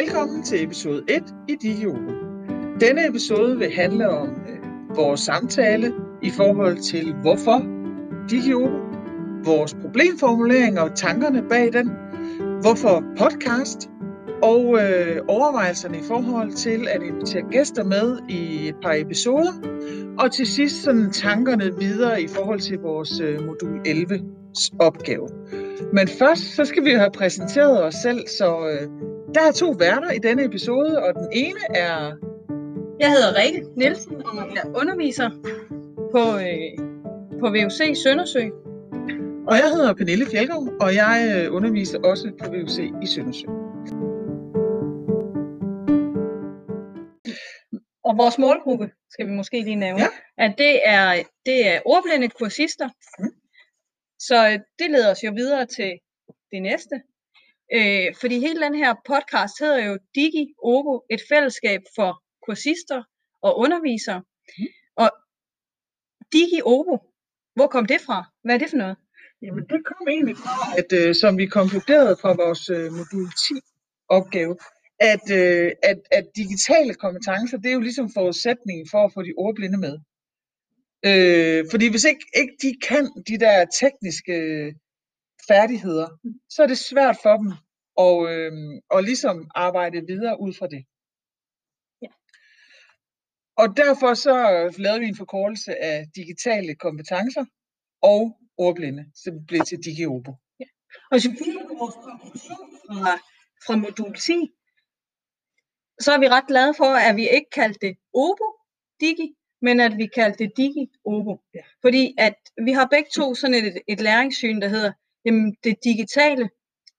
Velkommen til episode 1 i Digiogo. Denne episode vil handle om øh, vores samtale i forhold til hvorfor Digiogo, vores problemformulering og tankerne bag den, hvorfor podcast og øh, overvejelserne i forhold til at invitere gæster med i et par episoder, og til sidst sådan tankerne videre i forhold til vores øh, modul 11 opgave. Men først så skal vi have præsenteret os selv, så øh, der er to værter i denne episode, og den ene er... Jeg hedder Rikke Nielsen, og jeg er underviser på, øh, på VUC Søndersø. Og jeg hedder Pernille Fjeldgaard, og jeg øh, underviser også på VUC i Søndersø. Og vores målgruppe, skal vi måske lige nævne, Ja. at det er, det er ordblinde kursister. Mm. Så øh, det leder os jo videre til det næste. Øh, fordi hele den her podcast hedder jo Digi Obo, et fællesskab for kursister og undervisere. Mm. Og Digi Obo, hvor kom det fra? Hvad er det for noget? Jamen, det kom egentlig fra, at øh, som vi konkluderede fra vores øh, modul 10 opgave, at, øh, at, at digitale kompetencer, det er jo ligesom forudsætningen for at få de ordblinde med. Øh, fordi hvis ikke, ikke de kan de der tekniske færdigheder, så er det svært for dem at, øh, at ligesom arbejde videre ud fra det. Ja. Og derfor så lavede vi en forkortelse af digitale kompetencer og ordblinde, så det blev til DigiObo. Og hvis vi kigger på vores konklusion fra, fra modul 10, så er vi ret glade for, at vi ikke kaldte det Obo Digi, men at vi kaldte det Digi Obo. Ja. Fordi at vi har begge to sådan et, et læringssyn, der hedder, jamen det digitale,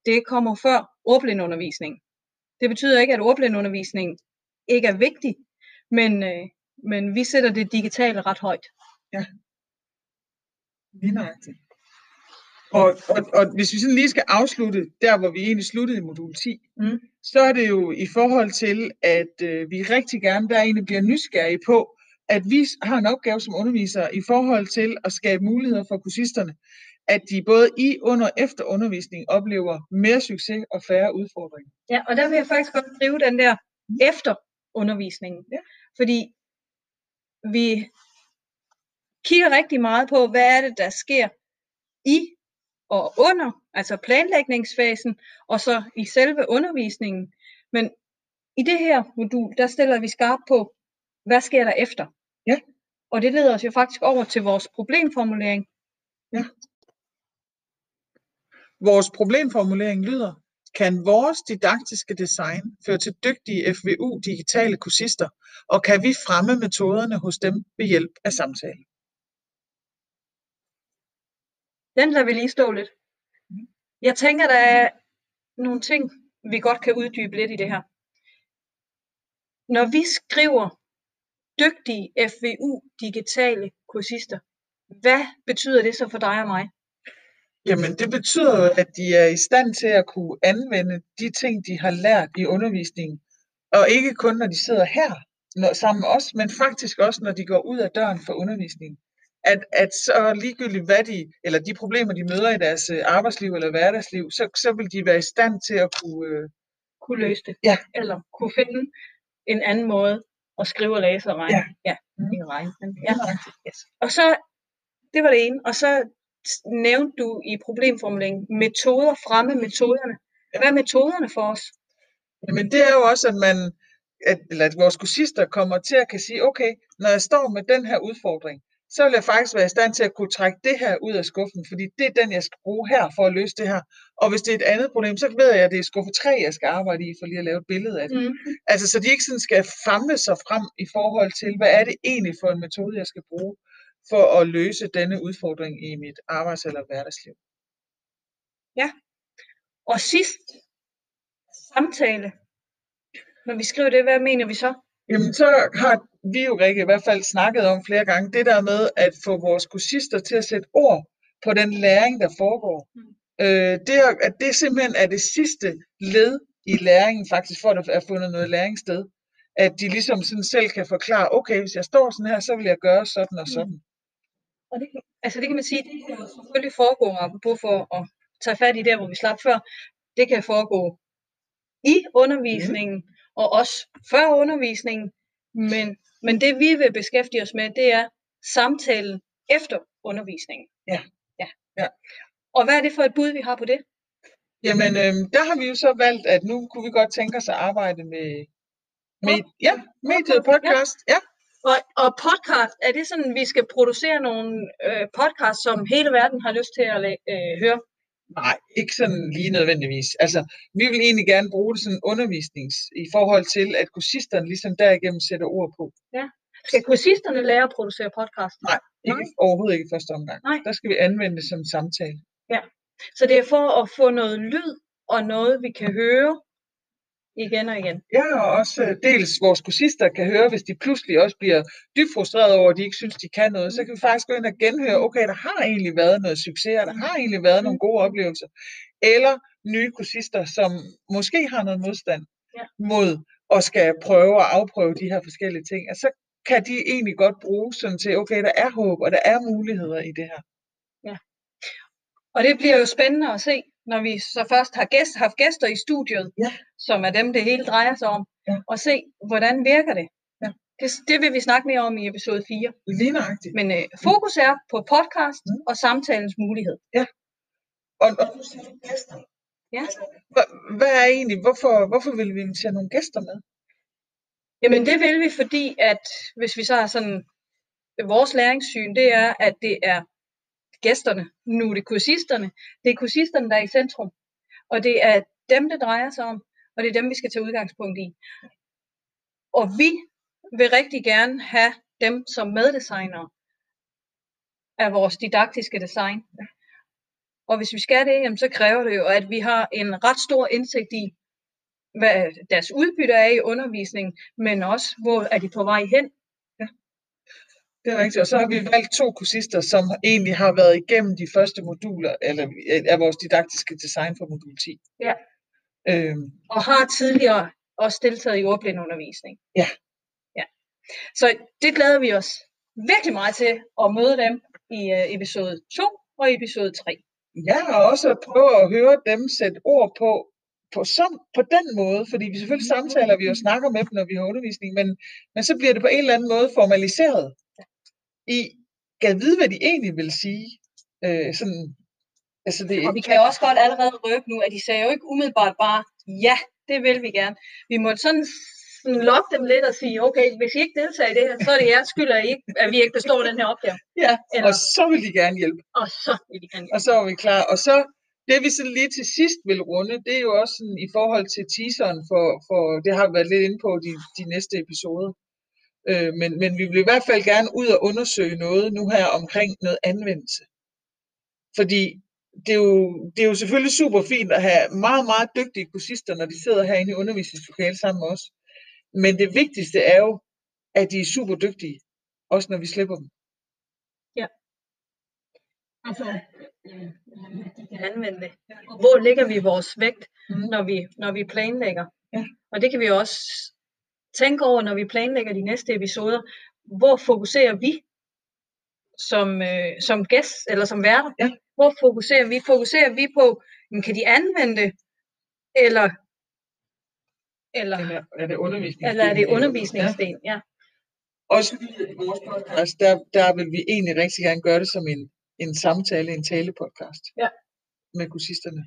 det kommer før ordblindeundervisning. Det betyder ikke, at ordblindeundervisning ikke er vigtig, men, øh, men vi sætter det digitale ret højt. Lige nøjagtigt. Og, og, og hvis vi sådan lige skal afslutte der, hvor vi egentlig sluttede i modul 10, Mm. så er det jo i forhold til, at øh, vi rigtig gerne der egentlig bliver nysgerrige på, at vi har en opgave som undervisere i forhold til at skabe muligheder for kursisterne, at de både i, under og efter undervisning oplever mere succes og færre udfordringer. Ja, og der vil jeg faktisk godt drive den der efter undervisningen. Ja. Fordi vi kigger rigtig meget på, hvad er det, der sker i og under, altså planlægningsfasen, og så i selve undervisningen. Men i det her modul, der stiller vi skarpt på, hvad sker der efter? Ja. Og det leder os jo faktisk over til vores problemformulering. Vores problemformulering lyder, kan vores didaktiske design føre til dygtige FVU digitale kursister, og kan vi fremme metoderne hos dem ved hjælp af samtale? Den lader vi lige stå lidt. Jeg tænker, der er nogle ting, vi godt kan uddybe lidt i det her. Når vi skriver dygtige FVU digitale kursister, hvad betyder det så for dig og mig? Jamen, det betyder jo, at de er i stand til at kunne anvende de ting, de har lært i undervisningen. Og ikke kun, når de sidder her når, sammen med os, men faktisk også, når de går ud af døren for undervisningen. At, at så ligegyldigt hvad de, eller de problemer, de møder i deres øh, arbejdsliv eller hverdagsliv, så, så vil de være i stand til at kunne... Øh, Kunne løse det? Ja. Eller kunne finde en anden måde at skrive og læse og regne? Ja. ja Mhm. ikke regne. Men, ja. yes. Og så, det var det ene. Og så nævnte du i problemformuleringen metoder, fremme metoderne. Hvad er metoderne for os? Jamen det er jo også, at man, at, eller at vores kursister kommer til at kan sige, okay, når jeg står med den her udfordring, så vil jeg faktisk være i stand til at kunne trække det her ud af skuffen, fordi det er den, jeg skal bruge her for at løse det her. Og hvis det er et andet problem, så ved jeg, at det er skuffe 3, jeg skal arbejde i, for lige at lave et billede af det. Mm. Altså, så de ikke sådan skal famle sig frem i forhold til, hvad er det egentlig for en metode, jeg skal bruge for at løse denne udfordring i mit arbejds- eller hverdagsliv. Og sidst, samtale. Når vi skriver det, hvad mener vi så? Jamen, så har vi jo, Rikke, i hvert fald snakket om flere gange, det der med at få vores kursister til at sætte ord på den læring, der foregår. Mm. Øh, det er, at det simpelthen er det sidste led i læringen, faktisk, for at der er fundet noget læring sted. At de ligesom sådan selv kan forklare, okay, hvis jeg står sådan her, så vil jeg gøre sådan og Mm. Og det, kan- altså det kan man sige, det kan jo selvfølgelig foregå, apropos for at tage fat i der, hvor vi slap før, det kan foregå i undervisningen, mm. og også før undervisningen. Men, men det vi vil beskæftige os med, det er samtalen efter undervisningen. Ja. ja. ja. Og hvad er det for et bud, vi har på det? Jamen, øh, der har vi jo så valgt, at nu kunne vi godt tænke os at arbejde med, med ja, mediet podcast. Ja. Og, og podcast, er det sådan, vi skal producere nogle øh, podcasts, som hele verden har lyst til at øh, høre? Nej, ikke sådan lige nødvendigvis. Altså, vi vil egentlig gerne bruge det sådan undervisnings i forhold til, at kursisterne ligesom derigennem sætter ord på. Ja. Skal kursisterne lære at producere podcast? Nej, ikke, Nej. overhovedet ikke i første omgang. Nej. Der skal vi anvende det som samtale. Ja, så det er for at få noget lyd og noget, vi kan høre igen og igen. Ja, og også uh, dels vores kursister kan høre, hvis de pludselig også bliver dybt frustreret over, at de ikke synes, de kan noget, så kan vi faktisk gå ind og genhøre, okay, der har egentlig været noget succes, der har egentlig været nogle gode oplevelser. Eller nye kursister, som måske har noget modstand ja. mod at skal prøve at afprøve de her forskellige ting. Og så kan de egentlig godt bruge sådan til, okay, der er håb, og der er muligheder i det her. Ja. Og det bliver jo spændende at se, når vi så først har gæst, haft gæster i studiet, ja. som er dem, det hele drejer sig om, ja. og se, hvordan virker det. Ja. Det, det vil vi snakke mere om i episode 4. Lige nøjagtigt. Men øh, fokus er på podcast mm. og samtalens mulighed. Ja. Og, og du siger gæster. Ja. Hvad, hvad er egentlig, hvorfor, hvorfor vil vi invitere nogle gæster med? Jamen det vil vi, fordi at hvis vi så har sådan, vores læringssyn, det er, at det er gæsterne, nu er det kursisterne, det er kursisterne, der er i centrum. Og det er dem, det drejer sig om, og det er dem, vi skal tage udgangspunkt i. Og vi vil rigtig gerne have dem som meddesignere af vores didaktiske design. Og hvis vi skal det, jamen, så kræver det jo, at vi har en ret stor indsigt i, hvad deres udbytte er i undervisningen, men også, hvor er de på vej hen. Det er rigtigt. Og så har vi valgt to kursister, som egentlig har været igennem de første moduler eller af vores didaktiske design for modul 10. Ja. Øhm. Og har tidligere også deltaget i ordblindeundervisning. Ja. ja. Så det glæder vi os virkelig meget til at møde dem i uh, episode 2 og episode 3. Ja, og også at prøve at høre dem sætte ord på, på, som, på den måde, fordi vi selvfølgelig samtaler vi og snakker med dem, når vi har undervisning, men, men så bliver det på en eller anden måde formaliseret i, kan vide, hvad de egentlig vil sige. Øh, sådan, altså det, og vi kan jo også godt allerede røbe nu, at de sagde jo ikke umiddelbart bare, ja, det vil vi gerne. Vi må sådan sådan lokke dem lidt og sige, okay, hvis I ikke deltager i det her, så er det jeres skyld, at, I ikke, at vi ikke består den her opgave. Ja, Eller, og så vil de gerne hjælpe. Og så vil de gerne hjælpe. Og så er vi klar. Og så det vi så lige til sidst vil runde, det er jo også sådan, i forhold til teaseren, for, for det har vi været lidt inde på de, de næste episoder. Øh, men, men vi vil i hvert fald gerne ud og undersøge noget nu her omkring noget anvendelse. Fordi det er, jo, det er jo selvfølgelig super fint at have meget, meget dygtige kursister, når de sidder herinde i undervisningslokalet sammen med os. Men det vigtigste er jo, at de er super dygtige, også når vi slipper dem. Ja. Altså, de kan anvende det. Hvor ligger vi vores vægt, mm. når, vi, når vi planlægger? Ja. Og det kan vi også tænke over, når vi planlægger de næste episoder. Hvor fokuserer vi som, øh, som gæst eller som værter? Ja. Hvor fokuserer vi? Fokuserer vi på, men kan de anvende det? Eller, eller, eller er det undervisningsdelen? Eller er det undervisningsdelen, ja. ja. Også i vores podcast, der, der vil vi egentlig rigtig gerne gøre det som en, en samtale, en talepodcast. Ja. Med kursisterne.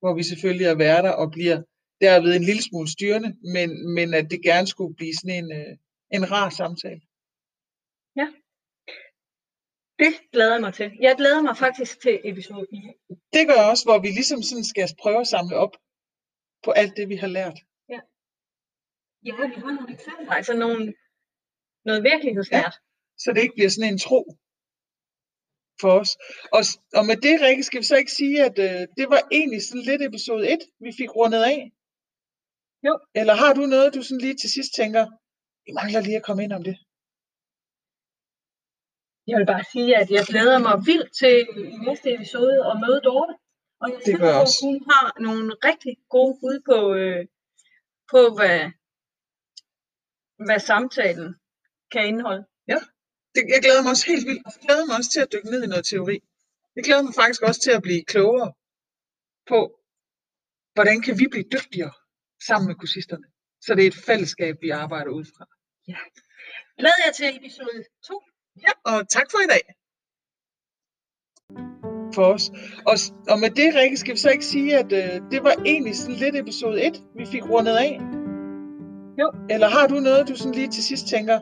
Hvor vi selvfølgelig er værter og bliver derved en lille smule styrende, men, men at det gerne skulle blive sådan en, øh, en rar samtale. Ja. Det glæder jeg mig til. Jeg glæder mig faktisk til episode 4. Det gør jeg også, hvor vi ligesom sådan skal prøve at samle op på alt det, vi har lært. Ja. Ja, vi har nogle eksempler. Altså nogle, noget virkelighedsnært. Ja, så det ikke bliver sådan en tro for os. Og, og med det, Rikke, skal vi så ikke sige, at øh, det var egentlig sådan lidt episode 1, vi fik rundet af? Jo. Eller har du noget, du sådan lige til sidst tænker, vi mangler lige at komme ind om det? Jeg vil bare sige, at jeg glæder mig vildt til næste episode og møde Dorte. Og jeg det gør at hun har nogle rigtig gode bud på, øh, på hvad, hvad samtalen kan indeholde. Ja, det, jeg glæder mig også helt vildt. Jeg glæder mig også til at dykke ned i noget teori. Jeg glæder mig faktisk også til at blive klogere på, hvordan kan vi blive dygtigere sammen med kursisterne? Så det er et fællesskab, vi arbejder ud fra. Glæder jeg til episode 2. Ja, og tak for i dag. For os. Og, og med det, Rikke, skal vi så ikke sige, at øh, det var egentlig sådan lidt episode 1, vi fik rundet af? Jo. Eller har du noget, du sådan lige til sidst tænker,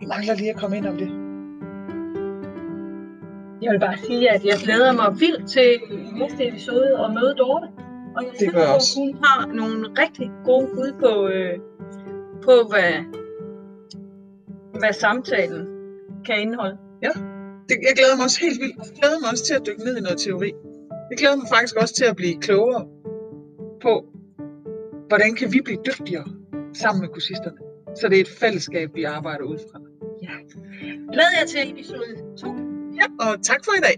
vi mangler lige at komme ind om det? Jeg vil bare sige, at jeg glæder mig vildt til næste episode og møde Dorte. Og jeg Det synes, også. hun har nogle rigtig gode bud på, øh, på hvad, hvad samtalen kan indeholde. det. Jeg glæder mig også helt vildt. Jeg glæder mig også til at dykke ned i noget teori. Jeg glæder mig faktisk også til at blive klogere på, hvordan kan vi blive dygtigere sammen med kursisterne. Så det er et fællesskab, vi arbejder ud fra. Glæder jeg til episode 2. Ja, og tak for i dag.